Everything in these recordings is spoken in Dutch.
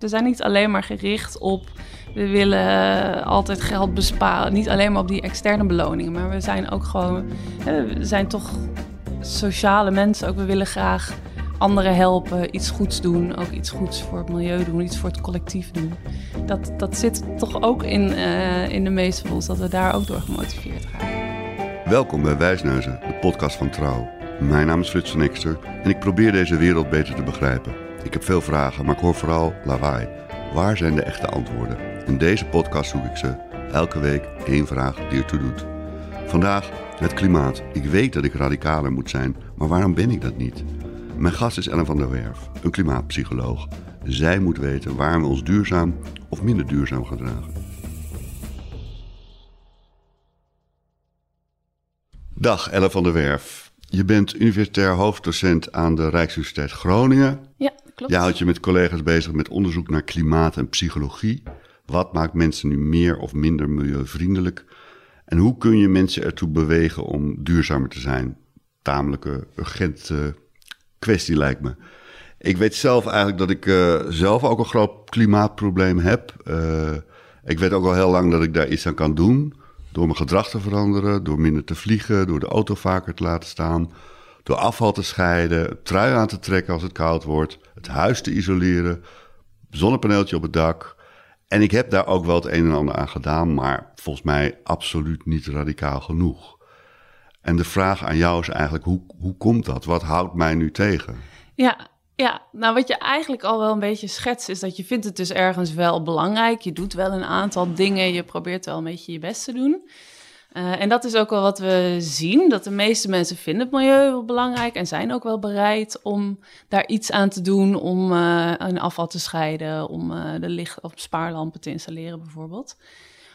We zijn niet alleen maar gericht op we willen altijd geld besparen. Niet alleen maar op die externe beloningen, maar we zijn ook gewoon, we zijn toch sociale mensen. Ook we willen graag anderen helpen, iets goeds doen, ook iets goeds voor het milieu doen, iets voor het collectief doen. Dat, dat zit toch ook in, uh, in de meeste van ons, dat we daar ook door gemotiveerd raken. Welkom bij Wijsneuzen, de podcast van Trouw. Mijn naam is Frits Ekster en ik probeer deze wereld beter te begrijpen. Ik heb veel vragen, maar ik hoor vooral lawaai. Waar zijn de echte antwoorden? In deze podcast zoek ik ze. Elke week één vraag die ertoe doet. Vandaag het klimaat. Ik weet dat ik radicaler moet zijn, maar waarom ben ik dat niet? Mijn gast is Ellen van der Werf, een klimaatpsycholoog. Zij moet weten waarom we ons duurzaam of minder duurzaam gedragen. Dag Ellen van der Werf. Je bent universitair hoofddocent aan de Rijksuniversiteit Groningen. Ja, klopt. Je houdt je met collega's bezig met onderzoek naar klimaat en psychologie. Wat maakt mensen nu meer of minder milieuvriendelijk? En hoe kun je mensen ertoe bewegen om duurzamer te zijn? Tamelijke urgente kwestie lijkt me. Ik weet zelf eigenlijk dat ik uh, zelf ook een groot klimaatprobleem heb. Uh, ik weet ook al heel lang dat ik daar iets aan kan doen. Door mijn gedrag te veranderen, door minder te vliegen, door de auto vaker te laten staan, door afval te scheiden, trui aan te trekken als het koud wordt, het huis te isoleren, zonnepaneeltje op het dak. En ik heb daar ook wel het een en ander aan gedaan, maar volgens mij absoluut niet radicaal genoeg. En de vraag aan jou is eigenlijk, hoe, hoe komt dat? Wat houdt mij nu tegen? Ja, ja, nou wat je eigenlijk al wel een beetje schetst, is dat je vindt het dus ergens wel belangrijk. Je doet wel een aantal dingen, je probeert wel een beetje je best te doen. Uh, en dat is ook wel wat we zien, dat de meeste mensen vinden het milieu wel belangrijk en zijn ook wel bereid om daar iets aan te doen, om uh, een afval te scheiden, om uh, de licht- of spaarlampen te installeren bijvoorbeeld.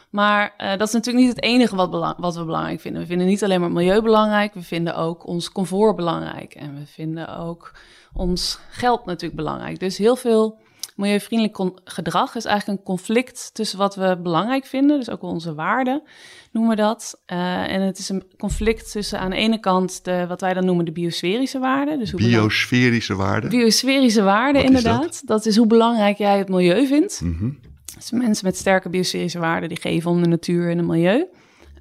Maar dat is natuurlijk niet het enige wat, wat, we belangrijk vinden. We vinden niet alleen maar het milieu belangrijk, we vinden ook ons comfort belangrijk en we vinden ook ons geld natuurlijk belangrijk. Dus heel veel milieuvriendelijk gedrag is eigenlijk een conflict tussen wat we belangrijk vinden, dus ook onze waarden noemen we dat. Uh, en het is een conflict tussen aan de ene kant de, wat wij dan noemen de biosferische waarden. Dus hoe biosferische waarden? Biosferische waarden, inderdaad. Dat? dat? is hoe belangrijk jij het milieu vindt. Mm -hmm. Dus mensen met sterke biosferische waarden die geven om de natuur en het milieu.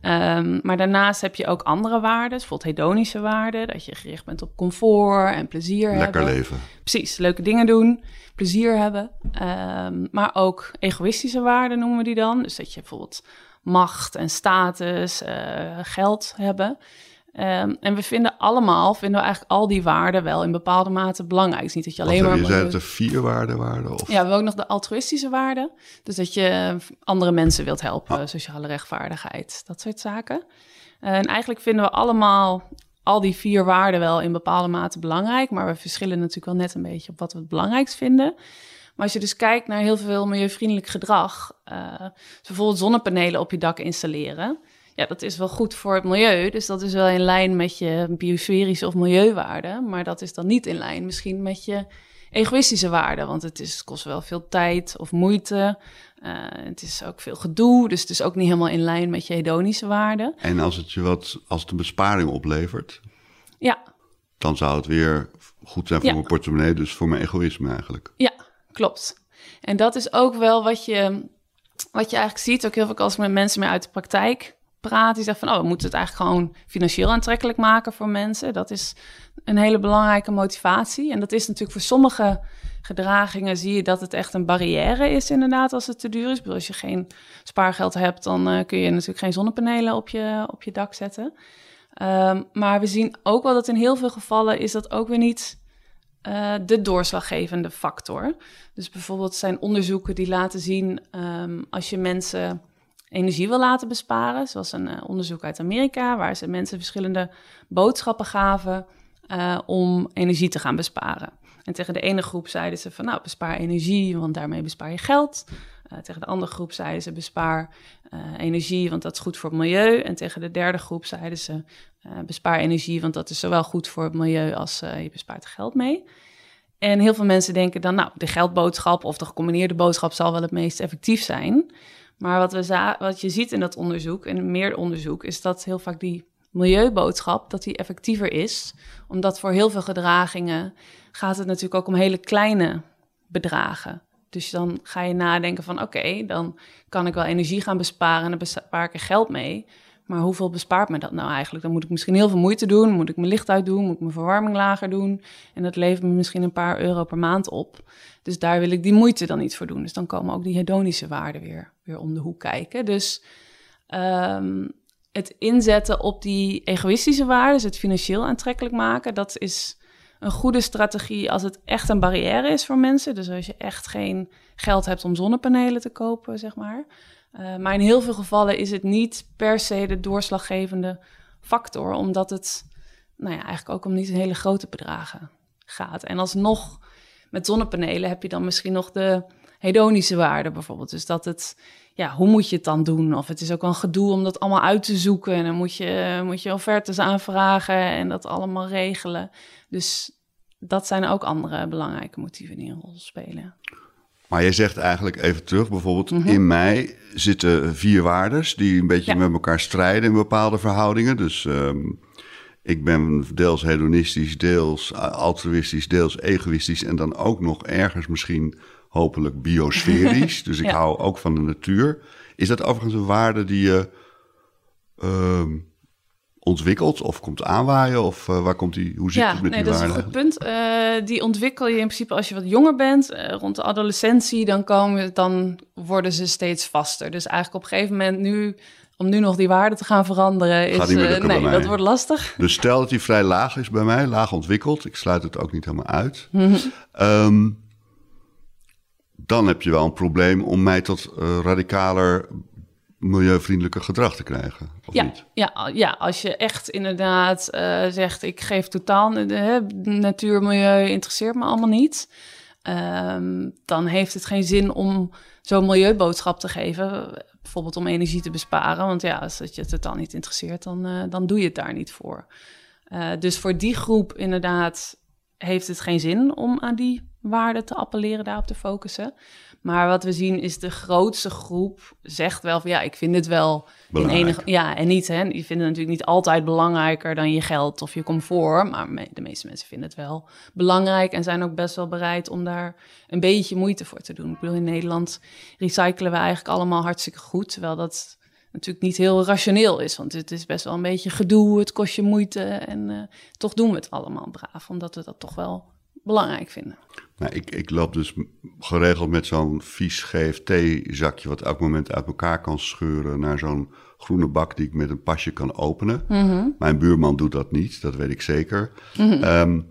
Um, maar daarnaast heb je ook andere waarden, bijvoorbeeld hedonische waarden, dat je gericht bent op comfort en plezier Lekker hebben. leven. Precies, leuke dingen doen, plezier hebben. Um, maar ook egoïstische waarden noemen we die dan. Dus dat je bijvoorbeeld macht en status, uh, geld hebben. Um, en we vinden allemaal, vinden we eigenlijk al die waarden wel in bepaalde mate belangrijk. Het is niet dat je alleen maar... Je zei dat er vier waarden waren? Of? Ja, we hebben ook nog de altruïstische waarden. Dus dat je andere mensen wilt helpen, ah. sociale rechtvaardigheid, dat soort zaken. Uh, en eigenlijk vinden we allemaal al die vier waarden wel in bepaalde mate belangrijk. Maar we verschillen natuurlijk wel net een beetje op wat we het belangrijkst vinden. Maar als je dus kijkt naar heel veel milieuvriendelijk gedrag, uh, bijvoorbeeld zonnepanelen op je dak installeren, ja, dat is wel goed voor het milieu. Dus dat is wel in lijn met je biosferische of milieuwaarden. Maar dat is dan niet in lijn misschien met je egoïstische waarden. Want het, is, kost wel veel tijd of moeite. Uh, het is ook veel gedoe. Dus het is ook niet helemaal in lijn met je hedonische waarden. En als het je wat, als het een besparing oplevert, ja. dan zou het weer goed zijn voor ja. mijn portemonnee. Dus voor mijn egoïsme eigenlijk. Ja, klopt. En dat is ook wel wat je, wat je eigenlijk ziet. Ook heel veel als ik met mensen mee uit de praktijk praat. Die zegt van, oh, we moeten het eigenlijk gewoon financieel aantrekkelijk maken voor mensen. Dat is een hele belangrijke motivatie. En dat is natuurlijk voor sommige gedragingen zie je dat het echt een barrière is inderdaad als het te duur is. Bedoel, als je geen spaargeld hebt, dan uh, kun je natuurlijk geen zonnepanelen op je, op je dak zetten. Um, maar we zien ook wel dat in heel veel gevallen is dat ook weer niet uh, de doorslaggevende factor. Dus bijvoorbeeld zijn onderzoeken die laten zien um, als je mensen energie wil laten besparen. Zoals een uh, onderzoek uit Amerika, waar ze mensen verschillende boodschappen gaven uh, om energie te gaan besparen. En tegen de ene groep zeiden ze van nou, bespaar energie, want daarmee bespaar je geld. Uh, tegen de andere groep zeiden ze bespaar energie, want dat is goed voor het milieu. En tegen de derde groep zeiden ze bespaar energie, want dat is zowel goed voor het milieu als je bespaart geld mee. En heel veel mensen denken dan, nou, de geldboodschap of de gecombineerde boodschap zal wel het meest effectief zijn. Maar wat, we wat je ziet in dat onderzoek, en meer onderzoek, is dat heel vaak die milieuboodschap, dat die effectiever is. Omdat voor heel veel gedragingen gaat het natuurlijk ook om hele kleine bedragen. Dus dan ga je nadenken van oké, dan kan ik wel energie gaan besparen en dan bespaar ik er geld mee. Maar hoeveel bespaart me dat nou eigenlijk? Dan moet ik misschien heel veel moeite doen. Moet ik mijn licht uitdoen? Moet ik mijn verwarming lager doen? En dat levert me misschien een paar euro per maand op. Dus daar wil ik die moeite dan niet voor doen. Dus dan komen ook die hedonische waarden weer, weer om de hoek kijken. Dus um, het inzetten op die egoïstische waarden, dus het financieel aantrekkelijk maken, dat is een goede strategie als het echt een barrière is voor mensen. Dus als je echt geen geld hebt om zonnepanelen te kopen, zeg maar. Uh, maar in heel veel gevallen is het niet per se de doorslaggevende factor, omdat het nou ja, eigenlijk ook om niet hele grote bedragen gaat. En alsnog met zonnepanelen heb je dan misschien nog de hedonische waarde bijvoorbeeld. Dus dat het, ja, hoe moet je het dan doen? Of het is ook wel een gedoe om dat allemaal uit te zoeken. En dan moet je, moet je offertes aanvragen en dat allemaal regelen. Dus dat zijn ook andere belangrijke motieven die een rol spelen. Maar je zegt eigenlijk even terug, bijvoorbeeld mhm. in mij zitten vier waardes die een beetje met elkaar strijden in bepaalde verhoudingen. Dus ehm, ik ben deels hedonistisch, deels altruïstisch, deels egoïstisch en dan ook nog ergens misschien hopelijk biosferisch. dus ik hou ook van de natuur. Is dat overigens een waarde die je uh, ontwikkelt of komt aanwaaien? Of uh, waar komt die, hoe zit ja, het met nee, die waarde? Ja, dat is een goed punt. Uh, die ontwikkel je in principe als je wat jonger bent. Uh, rond de adolescentie, dan, komen, dan worden ze steeds vaster. Dus eigenlijk op een gegeven moment nu... Om nu nog die waarde te gaan veranderen, is, nee, dat wordt lastig. Dus stel dat die vrij laag is bij mij, laag ontwikkeld. Ik sluit het ook niet helemaal uit. um, dan heb je wel een probleem om mij tot radicaler milieuvriendelijker gedrag te krijgen. Of ja, niet? Ja, ja, als je echt inderdaad uh, zegt: ik geef totaal de, natuur, milieu interesseert me allemaal niet. Um, dan heeft het geen zin om zo'n milieuboodschap te geven. Bijvoorbeeld om energie te besparen. Want ja, als het je totaal niet interesseert, dan, uh, dan doe je het daar niet voor. Uh, dus voor die groep inderdaad heeft het geen zin om aan die waarde te appelleren, daarop te focussen. Maar wat we zien is de grootste groep zegt wel van ja, ik vind het wel in enige. Ja, en niet, hè, je vindt het natuurlijk niet altijd belangrijker dan je geld of je comfort. Maar de meeste mensen vinden het wel belangrijk en zijn ook best wel bereid om daar een beetje moeite voor te doen. Ik bedoel, in Nederland recyclen we eigenlijk allemaal hartstikke goed. Terwijl dat natuurlijk niet heel rationeel is. Want het is best wel een beetje gedoe, het kost je moeite. En uh, toch doen we het allemaal braaf, omdat we dat toch wel belangrijk vinden. Nou, ik, ik loop dus geregeld met zo'n vies GFT-zakje... wat elk moment uit elkaar kan scheuren... naar zo'n groene bak die ik met een pasje kan openen. Mm Mijn buurman doet dat niet, dat weet ik zeker. Mm -hmm. um,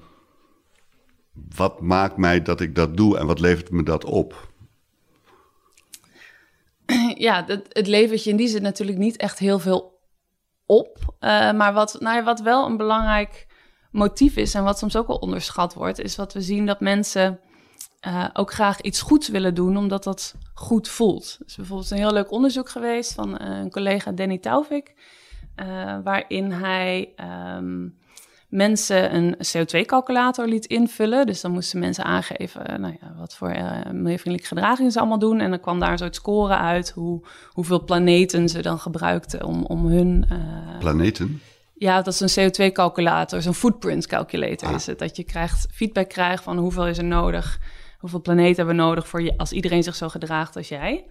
wat maakt mij dat ik dat doe en wat levert me dat op? Ja, dat, het levert je in die zin natuurlijk niet echt heel veel op. Uh, maar wat, nou ja, wat wel een belangrijk motief is en wat soms ook wel onderschat wordt, is wat we zien dat mensen uh, ook graag iets goeds willen doen, omdat dat goed voelt. Dus bijvoorbeeld een heel leuk onderzoek geweest van uh, een collega Danny Taufik, uh, waarin hij um, mensen een CO2-calculator liet invullen. Dus dan moesten mensen aangeven nou ja, wat voor milieuvriendelijke gedragingen ze allemaal doen. En dan kwam daar een soort score uit hoe, hoeveel planeten ze dan gebruikten om, om hun... Planeten? Ja, dat is een CO2-calculator, zo'n footprint calculator ah. is het. Dat je krijgt, feedback krijgt van hoeveel is er nodig, hoeveel planeten hebben we nodig voor je, als iedereen zich zo gedraagt als jij.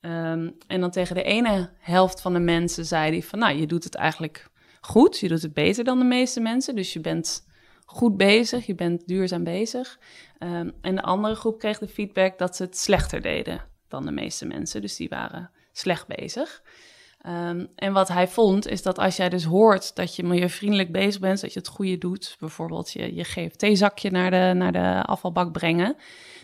Um, en dan tegen de ene helft van de mensen zei hij van, nou, je doet het eigenlijk goed, je doet het beter dan de meeste mensen, dus je bent goed bezig, je bent duurzaam bezig. Um, en de andere groep kreeg de feedback dat ze het slechter deden dan de meeste mensen, dus die waren slecht bezig. Um, en wat hij vond, is dat als jij dus hoort dat je milieuvriendelijk bezig bent, dat je het goede doet, bijvoorbeeld je, je GFT-zakje naar de, naar de afvalbak brengen,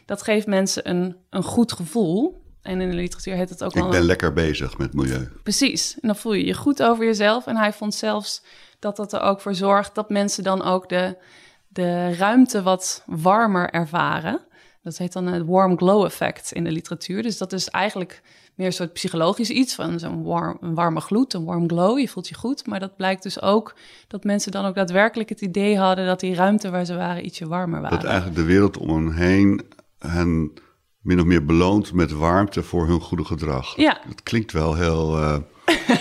dat geeft mensen een, een goed gevoel. En in de literatuur heet het ook Ik ben lekker bezig met milieu. Precies. En dan voel je je goed over jezelf. En hij vond zelfs dat dat er ook voor zorgt dat mensen dan ook de, de ruimte wat warmer ervaren. Dat heet dan het warm glow effect in de literatuur. Dus dat is eigenlijk meer een soort psychologisch iets van zo'n warm, een warme gloed, een warm glow. Je voelt je goed. Maar dat blijkt dus ook dat mensen dan ook daadwerkelijk het idee hadden dat die ruimte waar ze waren ietsje warmer waren. Dat eigenlijk de wereld om hen heen hen min of meer beloont met warmte voor hun goede gedrag. Ja. Dat klinkt wel heel uh,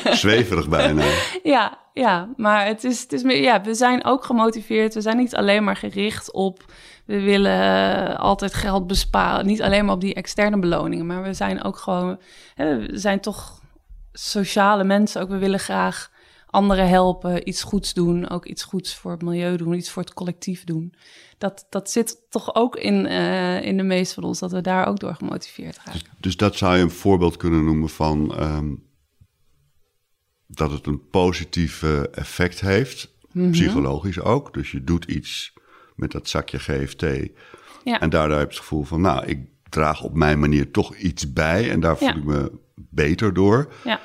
zweverig bijna. Ja, ja, maar het is, het is meer, ja, we zijn ook gemotiveerd. We zijn niet alleen maar gericht op, we willen altijd geld besparen. Niet alleen maar op die externe beloningen, maar we zijn ook gewoon, hè, we zijn toch sociale mensen. Ook we willen graag anderen helpen, iets goeds doen, ook iets goeds voor het milieu doen, iets voor het collectief doen. Dat, dat zit toch ook in, uh, in de meeste van ons, dat we daar ook door gemotiveerd raken. Dus, dus dat zou je een voorbeeld kunnen noemen van um, dat het een positief effect heeft, mm -hmm. psychologisch ook. Dus je doet iets met dat zakje GFT ja. en daardoor heb je het gevoel van, nou, ik draag op mijn manier toch iets bij en daar voel ja. ik me beter door. Ja.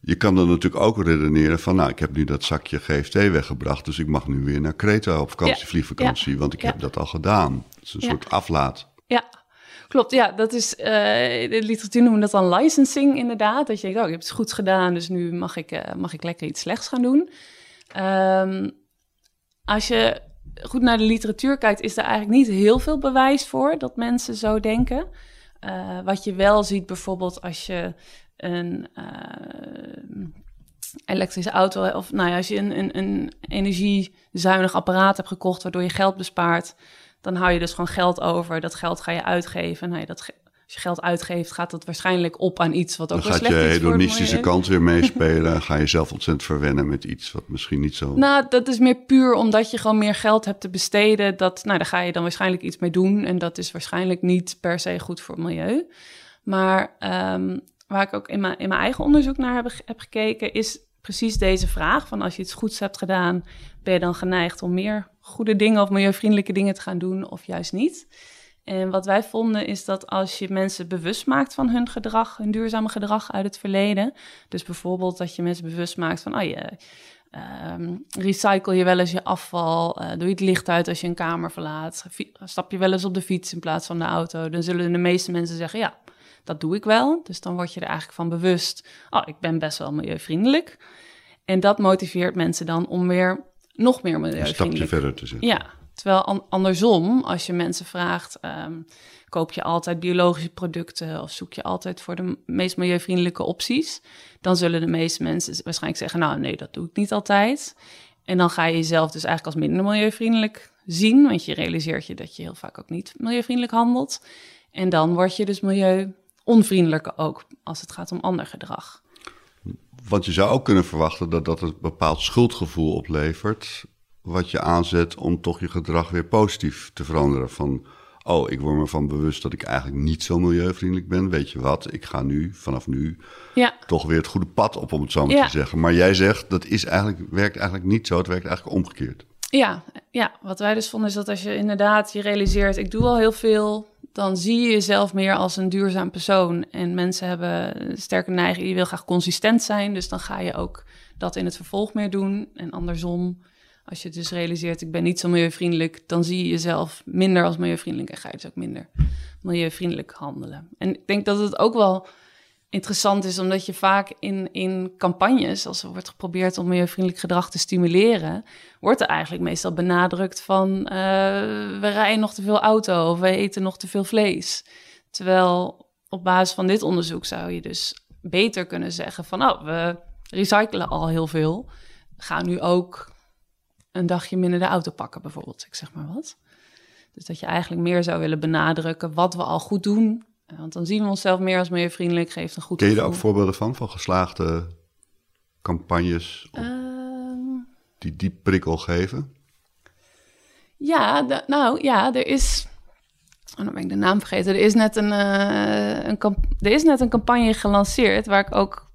Je kan dan natuurlijk ook redeneren van, nou, ik heb nu dat zakje GFT weggebracht, dus ik mag nu weer naar Kreta op vakantie, ja. vliegvakantie, ja. want ik heb dat al gedaan. Het is een soort aflaat. Ja, klopt. Ja, dat is, uh, de literatuur noemen dat dan licensing inderdaad. Dat je denkt, oh, ik heb het goed gedaan, dus nu mag ik, uh, mag ik lekker iets slechts gaan doen. Um, als je goed naar de literatuur kijkt, is er eigenlijk niet heel veel bewijs voor dat mensen zo denken. Uh, wat je wel ziet bijvoorbeeld als je een elektrische auto, of nou ja, als je een, een, een energiezuinig apparaat hebt gekocht waardoor je geld bespaart, dan hou je dus gewoon geld over. Dat geld ga je uitgeven. Nou ja, dat als je geld uitgeeft, gaat dat waarschijnlijk op aan iets wat ook dan slecht is. Dan gaat je hedonistische kant weer meespelen. ga je zelf ontzettend verwennen met iets wat misschien niet zo... Nou, dat is meer puur omdat je gewoon meer geld hebt te besteden. Dat, nou, daar ga je dan waarschijnlijk iets mee doen. En dat is waarschijnlijk niet per se goed voor het milieu. Maar um, waar ik ook in mijn, in mijn eigen onderzoek naar heb, heb gekeken, is precies deze vraag: van als je iets goeds hebt gedaan, ben je dan geneigd om meer goede dingen of milieuvriendelijke dingen te gaan doen of juist niet? En wat wij vonden is dat als je mensen bewust maakt van hun gedrag, hun duurzame gedrag uit het verleden, dus bijvoorbeeld dat je mensen bewust maakt van, oh je um, recycle je wel eens je afval, uh, doe je het licht uit als je een kamer verlaat, stap je wel eens op de fiets in plaats van de auto, dan zullen de meeste mensen zeggen, ja, dat doe ik wel. Dus dan word je er eigenlijk van bewust, oh, ik ben best wel milieuvriendelijk. En dat motiveert mensen dan om weer nog meer milieuvriendelijk... Een stapje verder te zetten. Ja, terwijl an andersom, als je mensen vraagt... Um, koop je altijd biologische producten of zoek je altijd voor de meest milieuvriendelijke opties... dan zullen de meeste mensen waarschijnlijk zeggen, nou nee, dat doe ik niet altijd. En dan ga je jezelf dus eigenlijk als minder milieuvriendelijk zien... want je realiseert je dat je heel vaak ook niet milieuvriendelijk handelt... En dan word je dus milieu onvriendelijker ook als het gaat om ander gedrag. Want je zou ook kunnen verwachten dat dat een bepaald schuldgevoel oplevert, wat je aanzet om toch je gedrag weer positief te veranderen. Van, oh, ik word me van bewust dat ik eigenlijk niet zo milieuvriendelijk ben. Weet je wat, ik ga nu, vanaf nu, ja. toch weer het goede pad op, om het zo maar ja. te zeggen. Maar jij zegt, dat is eigenlijk, werkt eigenlijk niet zo, het werkt eigenlijk omgekeerd. Ja, ja, wat wij dus vonden is dat als je inderdaad je realiseert, ik doe al heel veel, dan zie je jezelf meer als een duurzaam persoon. En mensen hebben sterke neiging, je wil graag consistent zijn, dus dan ga je ook dat in het vervolg meer doen. En andersom, als je dus realiseert, ik ben niet zo milieuvriendelijk, dan zie je jezelf minder als milieuvriendelijk en ga je dus ook minder milieuvriendelijk handelen. En ik denk dat het ook wel interessant is, omdat je vaak in, in campagnes, als er wordt geprobeerd om milieuvriendelijk gedrag te stimuleren, wordt er eigenlijk meestal benadrukt van uh, we rijden nog te veel auto of we eten nog te veel vlees. Terwijl op basis van dit onderzoek zou je dus beter kunnen zeggen van oh, we recyclen al heel veel. Ga nu ook een dagje minder de auto pakken bijvoorbeeld, ik zeg maar wat. Dus dat je eigenlijk meer zou willen benadrukken wat we al goed doen want dan zien we onszelf meer als milieuvriendelijk, geeft een goed Ken je daar ook voorbeelden van, van geslaagde campagnes uh, die die prikkel geven? Ja, nou ja, er is... Oh, dan ben ik de naam vergeten. Er is, net een, uh, een er is net een campagne gelanceerd waar ik ook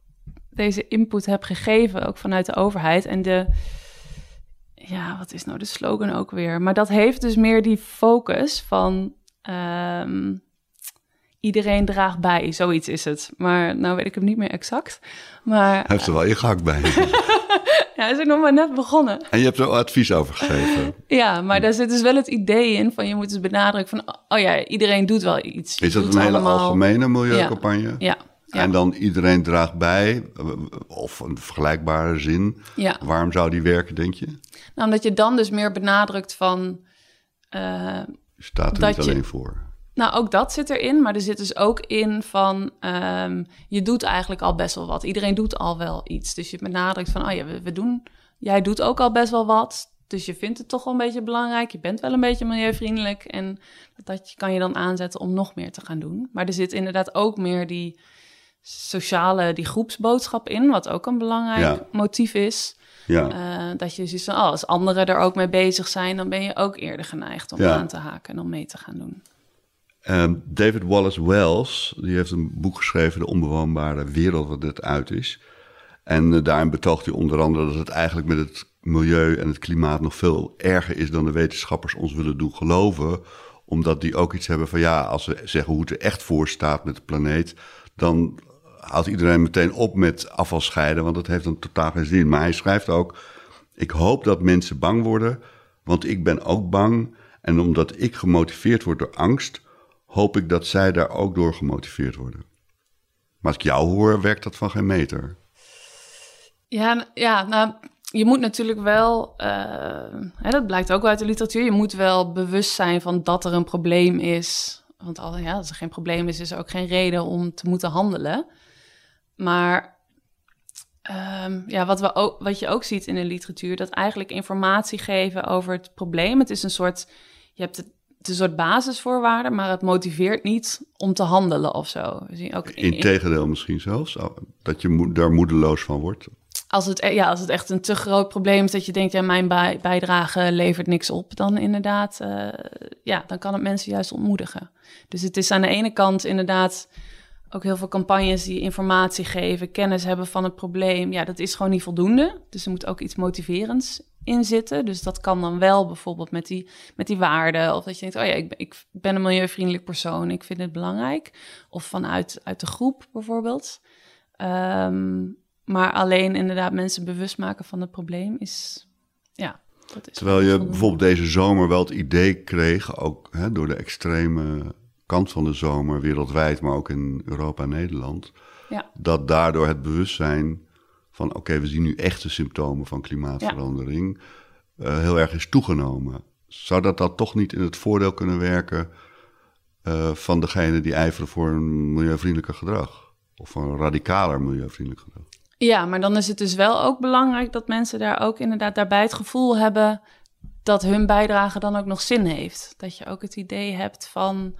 deze input heb gegeven, ook vanuit de overheid. En de, ja, wat is nou de slogan ook weer? Maar dat heeft dus meer die focus van um, iedereen draagt bij. Zoiets is het. Maar nou weet ik hem niet meer exact. Maar, Hij heeft er wel ingehakt bij. ja, hij is nog maar net begonnen. En je hebt er advies over gegeven. ja, maar daar zit dus wel het idee in van je moet dus benadrukken van... oh ja, iedereen doet wel iets. Is dat een hele allemaal... algemene milieucampagne? Ja. ja. Ja. En dan iedereen draagt bij, of een vergelijkbare zin. Ja. Waarom zou die werken, denk je? Nou, omdat je dan dus meer benadrukt van... Uh, je staat er niet alleen voor. Nou, ook dat zit erin, maar er zit dus ook in van um, je doet eigenlijk al best wel wat. Iedereen doet al wel iets. Dus je benadrukt van, oh ja, we, we doen jij doet ook al best wel wat. Dus je vindt het toch wel een beetje belangrijk. Je bent wel een beetje milieuvriendelijk. En dat kan je dan aanzetten om nog meer te gaan doen. Maar er zit inderdaad ook meer die sociale, die groepsboodschap in. Wat ook een belangrijk motief is. Ja. Uh, dat je ziet van, oh, als anderen er ook mee bezig zijn, dan ben je ook eerder geneigd om aan te haken en om mee te gaan doen. Ehm, David Wallace Wells, die heeft een boek geschreven, De Onbewoonbare Wereld, wat dit uit is. En uh, daarin betoogt hij onder andere dat het eigenlijk met het milieu en het klimaat nog veel erger is dan de wetenschappers ons willen doen geloven. Omdat die ook iets hebben van ja, als we zeggen hoe het er echt voor staat met de planeet, dan houdt iedereen meteen op met afval scheiden, want dat heeft dan totaal geen zin. Maar hij schrijft ook: Ik hoop dat mensen bang worden, want ik ben ook bang. En omdat ik gemotiveerd word door angst, hoop ik dat zij daar ook door gemotiveerd worden. Maar als ik jou hoor, werkt dat van geen meter. Ja, ja nou, je moet natuurlijk wel, uh, hè, dat blijkt ook uit de literatuur, je moet wel bewust zijn van dat er een probleem is. Want ja, als er geen probleem is, is er ook geen reden om te moeten handelen. Maar um, ja, wat, we ook, wat je ook ziet in de literatuur, dat eigenlijk informatie geven over het probleem. Het is een soort, je hebt het een soort basisvoorwaarde, maar het motiveert niet om te handelen of zo. Ook in, Integendeel misschien zelfs, dat je daar moedeloos van wordt. Als het, e-, ja, als het echt een te groot probleem is dat je denkt, ja, mijn bijdrage levert niks op, dan inderdaad, uh, ja, dan kan het mensen juist ontmoedigen. Dus het is aan de ene kant inderdaad ook heel veel campagnes die informatie geven, kennis hebben van het probleem. Ja, dat is gewoon niet voldoende. Dus er moet ook iets motiverends in zitten. Dus dat kan dan wel bijvoorbeeld met die, met die waarden. Of dat je denkt, oh ja, ik, ik ben een milieuvriendelijk persoon, ik vind het belangrijk. Of vanuit uit de groep bijvoorbeeld. Ehm, maar alleen inderdaad mensen bewust maken van het probleem is, ja, dat is Terwijl je bijvoorbeeld deze zomer wel het idee kreeg, ook hè, door de extreme kant van de zomer wereldwijd, maar ook in Europa en Nederland, ja. dat daardoor het bewustzijn van oké, we zien nu echte symptomen van klimaatverandering uh, heel erg is toegenomen. Zou dat dan toch niet in het voordeel kunnen werken uh, van degene die ijveren voor een milieuvriendelijker gedrag? Of een radicaler milieuvriendelijk gedrag? Ja, maar dan is het dus wel ook belangrijk dat mensen daar ook inderdaad daarbij het gevoel hebben dat hun bijdrage dan ook nog zin heeft. Dat je ook het idee hebt van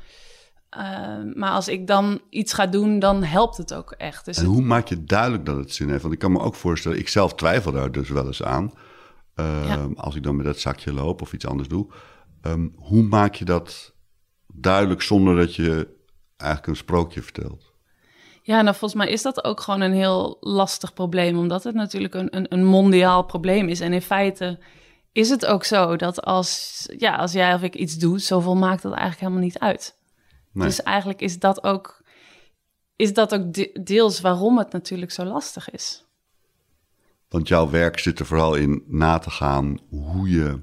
Ehm, maar als ik dan iets ga doen, dan helpt het ook echt. Dus en hoe maak je duidelijk dat het zin heeft? Want ik kan me ook voorstellen, ik zelf twijfel daar dus wel eens aan. Ehm, als ik dan met dat zakje loop of iets anders doe. Ehm, hoe maak je dat duidelijk zonder dat je eigenlijk een sprookje vertelt? Ja, nou volgens mij is dat ook gewoon een heel lastig probleem, omdat het natuurlijk een, een, een mondiaal probleem is. En in feite is het ook zo dat als, ja, als jij of ik iets doe, zoveel maakt dat eigenlijk helemaal niet uit. Dus eigenlijk is dat ook, is dat ook deels waarom het natuurlijk zo lastig is. Want jouw werk zit er vooral in na te gaan hoe je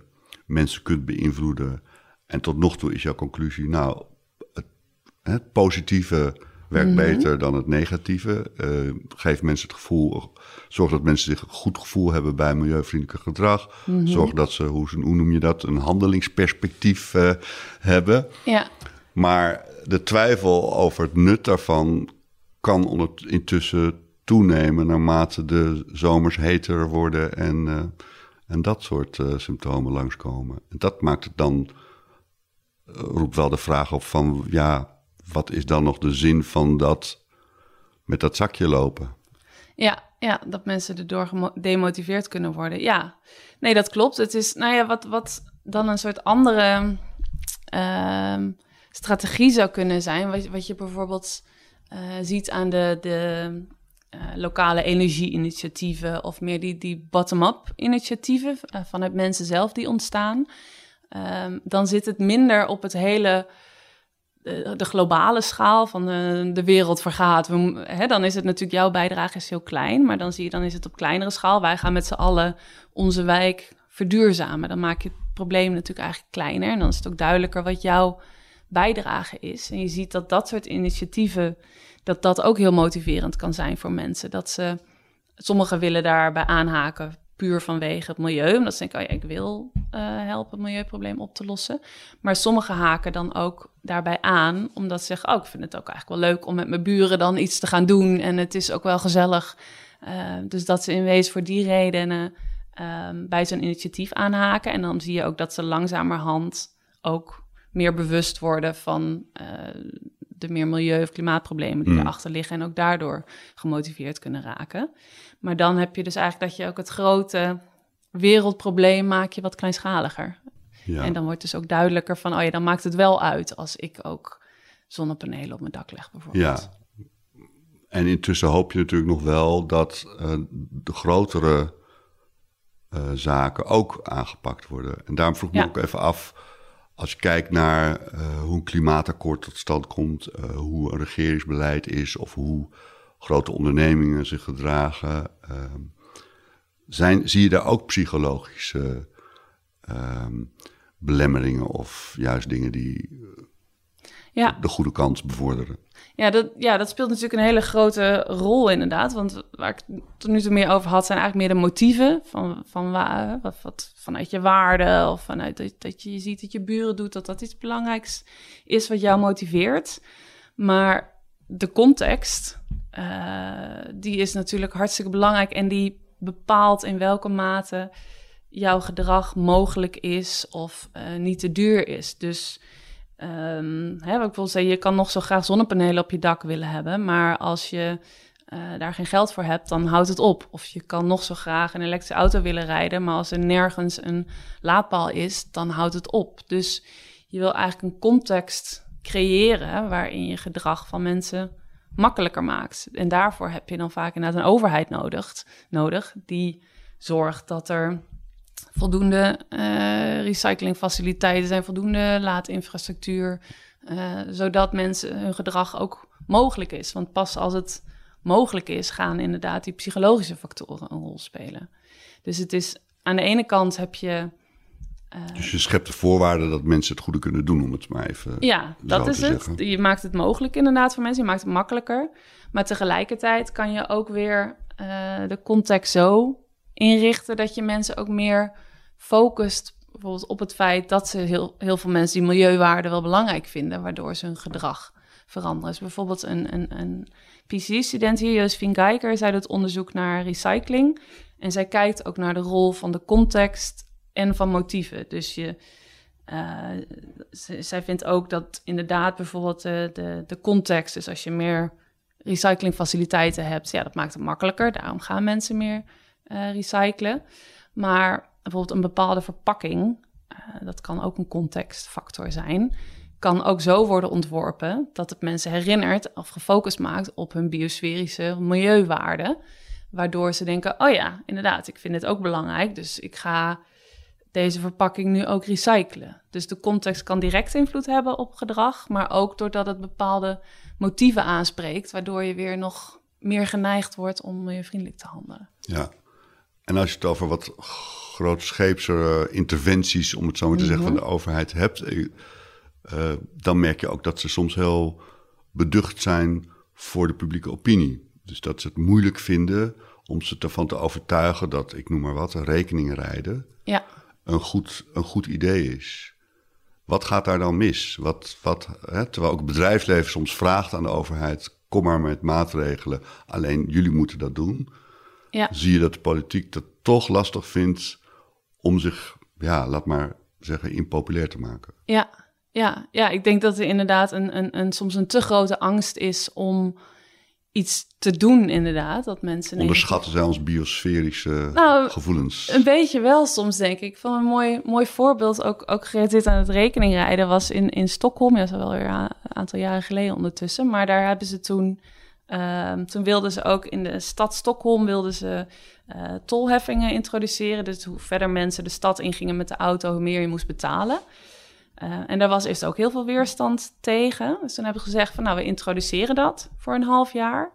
mensen kunt beïnvloeden. En tot nog toe is jouw conclusie, nou, het, het positieve werkt mhm. beter dan het negatieve. Uh, geef mensen het gevoel, zorg dat mensen zich een goed gevoel hebben bij milieuvriendelijk gedrag. Mhm. Zorg dat ze, hoe, hoe, noem je dat, een handelingsperspectief uh, hebben. Ja. Maar de twijfel over het nut daarvan kan intussen toenemen naarmate de zomers heter worden en, uh, en dat soort uh, symptomen langskomen. En dat maakt het dan, uh, roept wel de vraag op van, ja, wat is dan nog de zin van dat met dat zakje lopen? Ja, ja dat mensen erdoor gedemotiveerd kunnen worden. Ja, nee, dat klopt. Het is, nou ja, wat, wat dan een soort andere ehm, strategie zou kunnen zijn. Wat, wat je bijvoorbeeld uh, ziet aan de, de uh, lokale energieinitiatieven of meer die, die bottom-up initiatieven uh, vanuit mensen zelf die ontstaan. Um, dan zit het minder op het hele de, globale schaal van de, de wereld vergaat. We, hè, dan is het natuurlijk, jouw bijdrage is heel klein, maar dan zie je, dan is het op kleinere schaal. Wij gaan met z'n allen onze wijk verduurzamen. Dan maak je het probleem natuurlijk eigenlijk kleiner. En dan is het ook duidelijker wat jouw bijdrage is. En je ziet dat dat soort initiatieven, dat dat ook heel motiverend kan zijn voor mensen. Dat ze, sommigen willen daarbij aanhaken puur vanwege het milieu. Omdat ze denken, oh ik wil uh, helpen het milieuprobleem op te lossen. Maar sommigen haken dan ook daarbij aan, omdat ze zeggen, oh, ik vind het ook eigenlijk wel leuk om met mijn buren dan iets te gaan doen. En het is ook wel gezellig. Uh, dus dat ze in wezen voor die redenen ehm, bij zo'n initiatief aanhaken. En dan zie je ook dat ze langzamerhand ook meer bewust worden van uh, de meer milieu- of klimaatproblemen die Mm. erachter liggen. En ook daardoor gemotiveerd kunnen raken. Maar dan heb je dus eigenlijk dat je ook het grote wereldprobleem maak je wat kleinschaliger. Ja. En dan wordt dus ook duidelijker van, oh ja, dan maakt het wel uit als ik ook zonnepanelen op mijn dak leg bijvoorbeeld. Ja. En intussen hoop je natuurlijk nog wel dat eh, de grotere eh, zaken ook aangepakt worden. En daarom vroeg ik me ook even af, als je kijkt naar eh, hoe een klimaatakkoord tot stand komt, eh, hoe een regeringsbeleid is of hoe grote ondernemingen zich gedragen, ehm, zijn, zie je daar ook psychologische ehm, belemmeringen of juist dingen die Ja, de goede kant bevorderen? ja, dat, ja, dat speelt natuurlijk een hele grote rol inderdaad. Want waar ik het tot nu toe meer over had, zijn eigenlijk meer de motieven. Van, van waar, wat, wat, vanuit je waarde of vanuit dat, dat je ziet dat je buren doet, dat dat iets belangrijks is wat jou motiveert. Maar de context, eh, die is natuurlijk hartstikke belangrijk en die bepaalt in welke mate jouw gedrag mogelijk is of eh, niet te duur is. Dus ehm, hè, wat ik wil zeggen, je kan nog zo graag zonnepanelen op je dak willen hebben, maar als je eh, daar geen geld voor hebt, dan houdt het op. Of je kan nog zo graag een elektrische auto willen rijden, maar als er nergens een laadpaal is, dan houdt het op. Dus je wil eigenlijk een context creëren waarin je gedrag van mensen makkelijker maakt. En daarvoor heb je dan vaak inderdaad een overheid nodig, nodig die zorgt dat er voldoende eh, recyclingfaciliteiten zijn, voldoende laadinfrastructuur, eh, zodat mensen hun gedrag ook mogelijk is. Want pas als het mogelijk is, gaan inderdaad die psychologische factoren een rol spelen. Dus het is aan de ene kant heb je Dus je schept de voorwaarden dat mensen het goede kunnen doen, om het maar even. Ja, dat is het. Je maakt het mogelijk inderdaad voor mensen. Je maakt het makkelijker. Maar tegelijkertijd kan je ook weer eh, de context zo inrichten dat je mensen ook meer focust bijvoorbeeld op het feit dat ze heel, heel veel mensen die milieuwaarden wel belangrijk vinden, waardoor ze hun gedrag veranderen. Dus bijvoorbeeld een, een, een PhD-student hier, Josephine Geiker, zij doet onderzoek naar recycling. En zij kijkt ook naar de rol van de context en van motieven. Dus je, eh, zij vindt ook dat inderdaad bijvoorbeeld de, de, de context, dus als je meer recyclingfaciliteiten hebt, ja, dat maakt het makkelijker. Daarom gaan mensen meer eh, recyclen. Maar bijvoorbeeld een bepaalde verpakking, eh, dat kan ook een contextfactor zijn, kan ook zo worden ontworpen dat het mensen herinnert of gefocust maakt op hun biosferische milieuwaarden. Waardoor ze denken, oh ja, inderdaad, ik vind het ook belangrijk, dus ik ga deze verpakking nu ook recyclen. Dus de context kan direct invloed hebben op gedrag, maar ook doordat het bepaalde motieven aanspreekt, waardoor je weer nog meer geneigd wordt om milieuvriendelijk te handelen. Ja. En als je het over wat grootscheepse interventies, om het zo maar te zeggen, van de overheid hebt, eh, eh, dan merk je ook dat ze soms heel beducht zijn voor de publieke opinie. Dus dat ze het moeilijk vinden om ze ervan te overtuigen dat, ik noem maar wat, rekeningen rijden Ja, een goed, een goed idee is. Wat gaat daar dan mis? Wat, wat, hè, terwijl ook het bedrijfsleven soms vraagt aan de overheid: kom maar met maatregelen, alleen jullie moeten dat doen. Ja. Zie je dat de politiek dat toch lastig vindt om zich, ja, laat maar zeggen, impopulair te maken. Ja, ja, ja, ik denk dat er inderdaad een, een, een, soms een te grote angst is om iets te doen, inderdaad. Dat mensen Onderschatten zij ons biosferische Nou, gevoelens? Een beetje wel soms, denk ik. Van een mooi, mooi voorbeeld, ook, ook gerelateerd aan het rekeningrijden, was in, in Stockholm. Ja, dat is wel weer een aantal jaren geleden ondertussen. Maar daar hebben ze toen... ehm, toen wilden ze ook in de stad Stockholm wilden ze eh, tolheffingen introduceren. Dus hoe verder mensen de stad ingingen met de auto, hoe meer je moest betalen. Eh, en daar was eerst ook heel veel weerstand tegen. Dus toen hebben ze gezegd van nou, we introduceren dat voor een half jaar.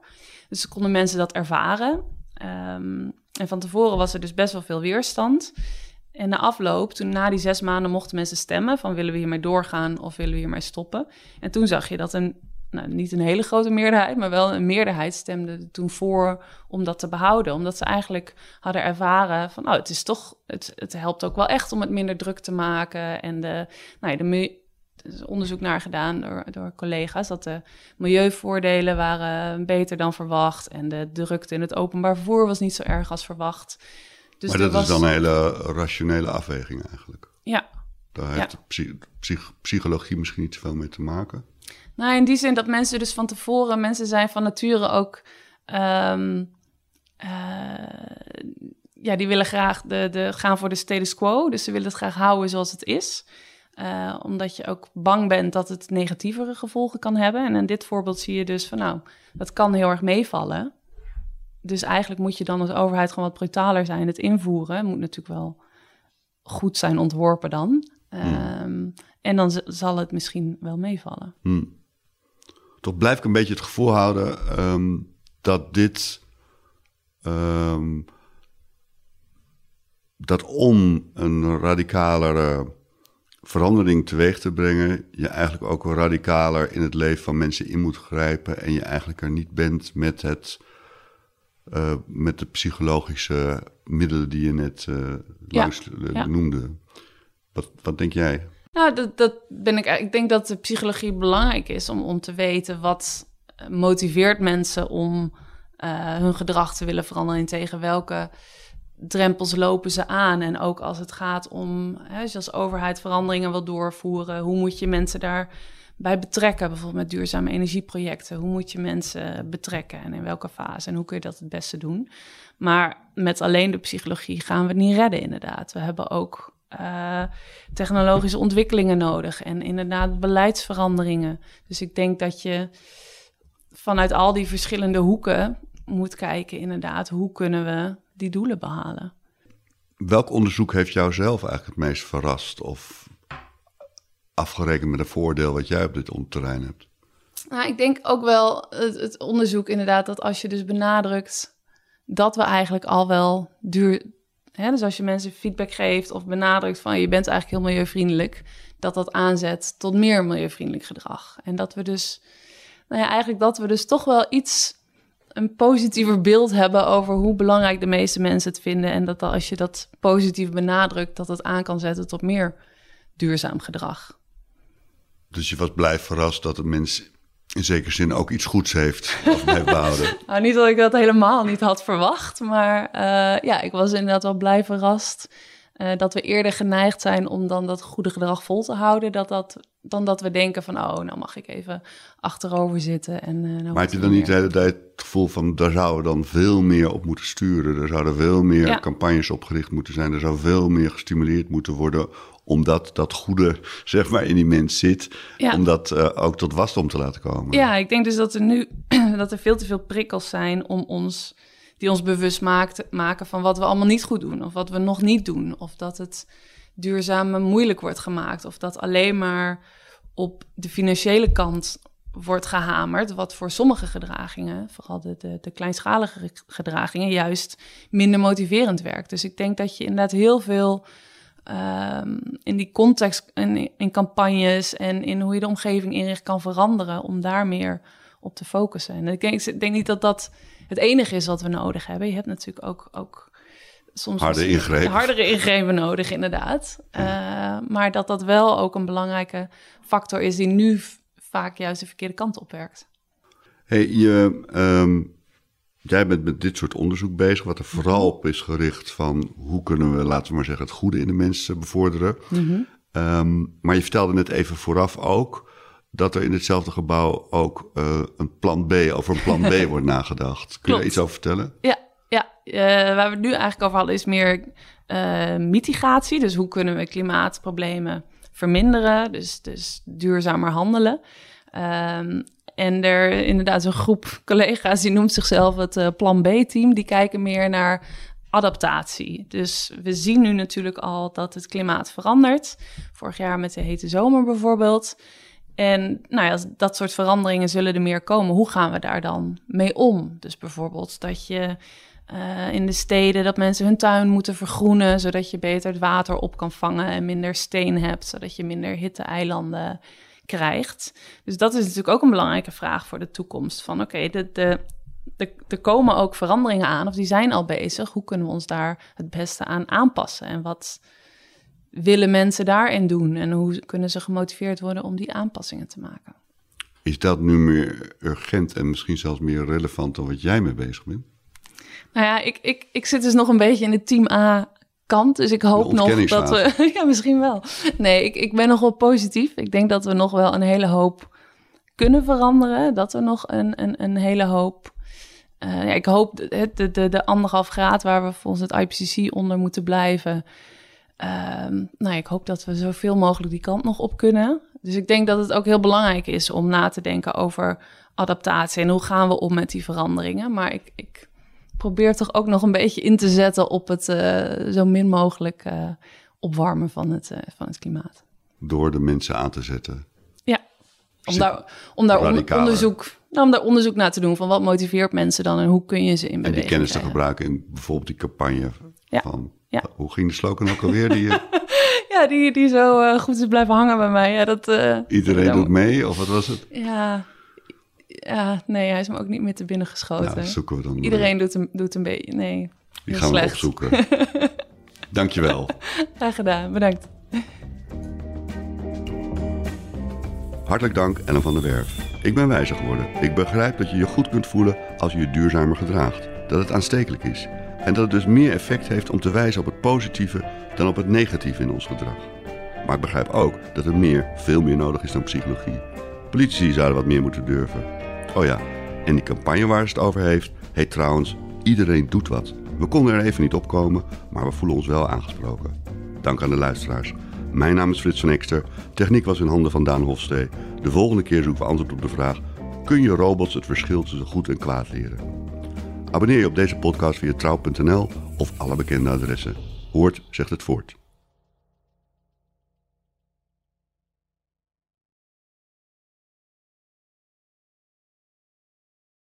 Dus konden mensen dat ervaren. Ehm, en van tevoren was er dus best wel veel weerstand. En na afloop, toen na die zes maanden mochten mensen stemmen van willen we hiermee doorgaan of willen we hiermee stoppen. En toen zag je dat een, nou, niet een hele grote meerderheid, maar wel een meerderheid stemde toen voor om dat te behouden. Omdat ze eigenlijk hadden ervaren van, oh, het is toch, het, het helpt ook wel echt om het minder druk te maken. En de, nou ja, de er is onderzoek naar gedaan door, door collega's dat de milieuvoordelen waren beter dan verwacht en de drukte in het openbaar vervoer was niet zo erg als verwacht. Dus maar dat was- is dan een hele rationele afweging eigenlijk. Ja, Daar heeft Ja. psychologie misschien niet zoveel mee te maken. Nou, in die zin dat mensen dus van tevoren, mensen zijn van nature ook, ehm, eh, ja, die willen graag de, de, gaan voor de status quo. Dus ze willen het graag houden zoals het is. Eh, omdat je ook bang bent dat het negatievere gevolgen kan hebben. En in dit voorbeeld zie je dus van, nou, dat kan heel erg meevallen. Dus eigenlijk moet je dan als overheid gewoon wat brutaler zijn. Het invoeren moet natuurlijk wel goed zijn ontworpen dan. Ehm, En dan zal het misschien wel meevallen. Hm. Toch blijf ik een beetje het gevoel houden ehm, dat dit. ehm, dat om een radicalere verandering teweeg te brengen, je eigenlijk ook wel radicaler in het leven van mensen in moet grijpen en je eigenlijk er niet bent met het. eh, met de psychologische middelen die je net langs ja. noemde. Wat, wat denk jij? Nou, dat, dat ben ik. Ik denk dat de psychologie belangrijk is om, om te weten wat eh, motiveert mensen om eh, hun gedrag te willen veranderen. En tegen welke drempels lopen ze aan. En ook als het gaat om, hè, als overheid veranderingen wil doorvoeren, hoe moet je mensen daarbij betrekken? Bijvoorbeeld met duurzame energieprojecten. Hoe moet je mensen betrekken en in welke fase? En hoe kun je dat het beste doen? Maar met alleen de psychologie gaan we het niet redden, inderdaad. We hebben ook eh, technologische ontwikkelingen nodig en inderdaad beleidsveranderingen. Dus ik denk dat je vanuit al die verschillende hoeken moet kijken, inderdaad, hoe kunnen we die doelen behalen? Welk onderzoek heeft jou zelf eigenlijk het meest verrast of afgerekend met een voordeel wat jij op dit terrein hebt? Nou, ik denk ook wel het, het onderzoek inderdaad dat als je dus benadrukt dat we eigenlijk al wel duur... Dus als je mensen feedback geeft of benadrukt van je bent eigenlijk heel milieuvriendelijk, dat dat aanzet tot meer milieuvriendelijk gedrag. En dat we dus, nou ja, eigenlijk dat we dus toch wel iets een positiever beeld hebben over hoe belangrijk de meeste mensen het vinden. En dat als je dat positief benadrukt, dat het aan kan zetten tot meer duurzaam gedrag. Dus je was blij verrast dat een mens in zekere zin ook iets goeds heeft of heeft behouden. Nou, niet dat ik dat helemaal niet had verwacht, maar eh, ja, ik was inderdaad wel blij verrast eh, dat we eerder geneigd zijn om dan dat goede gedrag vol te houden, dat dat, dan dat we denken van, oh, nou mag ik even achterover zitten. En, eh, nou Maar heb je dan niet de hele tijd het gevoel van daar zouden we dan veel meer op moeten sturen? Er zouden veel meer Ja. campagnes opgericht moeten zijn. Er zou veel meer gestimuleerd moeten worden omdat dat goede zeg maar in die mens zit. Ja. Om dat eh, ook tot wasdom te laten komen. Ja, ik denk dus dat er nu dat er veel te veel prikkels zijn om ons, die ons bewust maakt, maken van wat we allemaal niet goed doen, of wat we nog niet doen, of dat het duurzame moeilijk wordt gemaakt, of dat alleen maar op de financiële kant wordt gehamerd, wat voor sommige gedragingen, vooral de, de, de kleinschalige gedragingen, juist minder motiverend werkt. Dus ik denk dat je inderdaad heel veel ehm, in die context, in, in campagnes en in hoe je de omgeving inricht kan veranderen om daar meer op te focussen. En ik denk, ik denk niet dat dat het enige is wat we nodig hebben. Je hebt natuurlijk ook, ook soms Harde ingrepen. hardere ingrepen nodig, inderdaad. Eh, maar dat dat wel ook een belangrijke factor is die nu vaak juist de verkeerde kant op werkt. Hey, je, ehm, jij bent met dit soort onderzoek bezig, wat er vooral op is gericht van hoe kunnen we, laten we maar zeggen, het goede in de mensen bevorderen. Ehm, maar je vertelde net even vooraf ook dat er in hetzelfde gebouw ook eh, een plan B, over een plan B wordt nagedacht. Kun je daar iets over vertellen? Ja, ja eh, waar we het nu eigenlijk over hadden is meer eh, mitigatie. Dus hoe kunnen we klimaatproblemen verminderen? Dus, dus duurzamer handelen. Ehm, en er inderdaad een groep collega's die noemt zichzelf het eh, Plan B-team. Die kijken meer naar adaptatie. Dus we zien nu natuurlijk al dat het klimaat verandert. Vorig jaar met de hete zomer bijvoorbeeld. En nou ja, dat soort veranderingen zullen er meer komen. Hoe gaan we daar dan mee om? Dus bijvoorbeeld dat je eh, in de steden dat mensen hun tuin moeten vergroenen, zodat je beter het water op kan vangen en minder steen hebt, zodat je minder hitte-eilanden krijgt. Dus dat is natuurlijk ook een belangrijke vraag voor de toekomst. Van oké, de, de, de, er komen ook veranderingen aan, of die zijn al bezig. Hoe kunnen we ons daar het beste aan aanpassen? En wat willen mensen daarin doen? En hoe kunnen ze gemotiveerd worden om die aanpassingen te maken? Is dat nu meer urgent en misschien zelfs meer relevant dan wat jij mee bezig bent? Nou ja, ik, ik, ik zit dus nog een beetje in de team A kant. Dus ik hoop nog dat we. ja, misschien wel. Nee, ik, ik ben nog wel positief. Ik denk dat we nog wel een hele hoop kunnen veranderen. Dat we nog een, een, een hele hoop. Uh, ja, ik hoop de, de, de, de anderhalf graad waar we volgens het IPCC onder moeten blijven. Uh, nou, ik hoop dat we zoveel mogelijk die kant nog op kunnen. Dus ik denk dat het ook heel belangrijk is om na te denken over adaptatie en hoe gaan we om met die veranderingen. Maar ik, ik probeer toch ook nog een beetje in te zetten op het uh, zo min mogelijk uh, opwarmen van het, uh, van het klimaat. Door de mensen aan te zetten. Ja, om daar, om daar onderzoek, nou, om daar onderzoek naar te doen van wat motiveert mensen dan en hoe kun je ze in En die kennis te gebruiken in bijvoorbeeld die campagne ja. van... Ja. Hoe ging de slogan ook alweer? Die, ja, die, die zo goed is blijven hangen bij mij. Ja, dat, Iedereen doet mee, of wat was het? Ja, ja, nee, hij is me ook niet meer te binnen geschoten. Nou, zoeken we dan. Iedereen doet een, doet een beetje. Nee. Die gaan slecht. we opzoeken. Dankjewel. Graag gedaan, bedankt. Hartelijk dank, Ellen van der Werf. Ik ben wijzer geworden. Ik begrijp dat je je goed kunt voelen als je je duurzamer gedraagt. Dat het aanstekelijk is. En dat het dus meer effect heeft om te wijzen op het positieve dan op het negatieve in ons gedrag. Maar ik begrijp ook dat er meer, veel meer nodig is dan psychologie. Politici zouden wat meer moeten durven. Oh ja, en die campagne waar ze het over heeft, heet trouwens Iedereen doet wat. We konden er even niet opkomen, maar we voelen ons wel aangesproken. Dank aan de luisteraars. Mijn naam is Frits van Ekster. Techniek was in handen van Daan Hofstee. De volgende keer zoeken we antwoord op de vraag: kun je robots het verschil tussen goed en kwaad leren? Abonneer je op deze podcast via trouw.nl of alle bekende adressen. Hoort zegt het voort.